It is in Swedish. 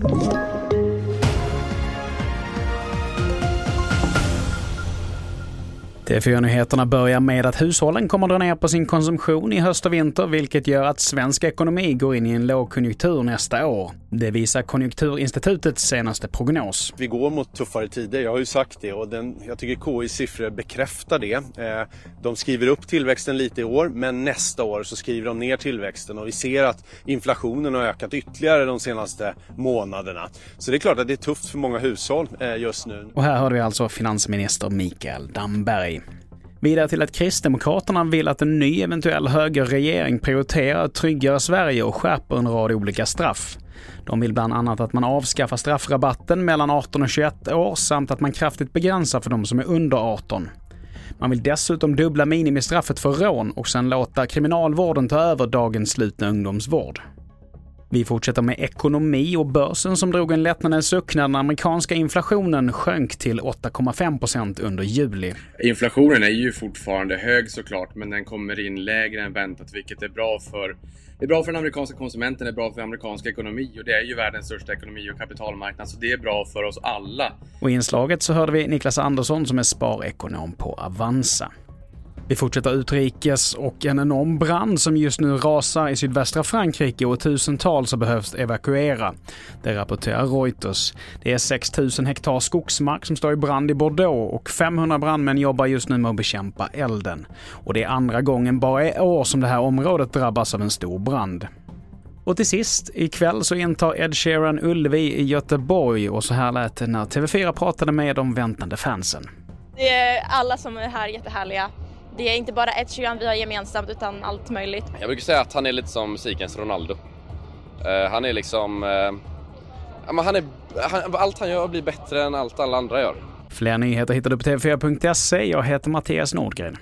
Thank you. TV4-nyheterna börjar med att hushållen kommer dra ner på sin konsumtion i höst och vinter, vilket gör att svensk ekonomi går in i en lågkonjunktur nästa år. Det visar Konjunkturinstitutets senaste prognos. Vi går mot tuffare tider, jag har ju sagt det och den, jag tycker KIs siffror bekräftar det. Eh, de skriver upp tillväxten lite i år, men nästa år så skriver de ner tillväxten och vi ser att inflationen har ökat ytterligare de senaste månaderna. Så det är klart att det är tufft för många hushåll eh, just nu. Och här hörde vi alltså finansminister Mikael Damberg. Vidare till att Kristdemokraterna vill att en ny eventuell högerregering prioriterar ett tryggare Sverige och skärper en rad olika straff. De vill bland annat att man avskaffar straffrabatten mellan 18 och 21 år samt att man kraftigt begränsar för de som är under 18. Man vill dessutom dubbla minimistraffet för rån och sen låta kriminalvården ta över dagens slutna ungdomsvård. Vi fortsätter med ekonomi och börsen som drog en lättnadens suck när den amerikanska inflationen sjönk till 8,5% under juli. Inflationen är ju fortfarande hög såklart, men den kommer in lägre än väntat, vilket är bra för det är bra för den amerikanska konsumenten, det är bra för amerikansk ekonomi och det är ju världens största ekonomi och kapitalmarknad, så det är bra för oss alla. Och i inslaget så hörde vi Niklas Andersson som är sparekonom på Avanza. Vi fortsätter utrikes och en enorm brand som just nu rasar i sydvästra Frankrike och tusentals har behövt evakuera. Det rapporterar Reuters. Det är 6 000 hektar skogsmark som står i brand i Bordeaux och 500 brandmän jobbar just nu med att bekämpa elden. Och det är andra gången bara i år som det här området drabbas av en stor brand. Och till sist, ikväll så intar Ed Sheeran Ullevi i Göteborg och så här lät det när TV4 pratade med de väntande fansen. Det är alla som är här jättehärliga det är inte bara ett Sheeran vi har gemensamt utan allt möjligt. Jag brukar säga att han är lite som musikens Ronaldo. Uh, han är liksom... Uh, han är, han, allt han gör blir bättre än allt alla andra gör. Fler nyheter hittar du på tv4.se. Jag heter Mattias Nordgren.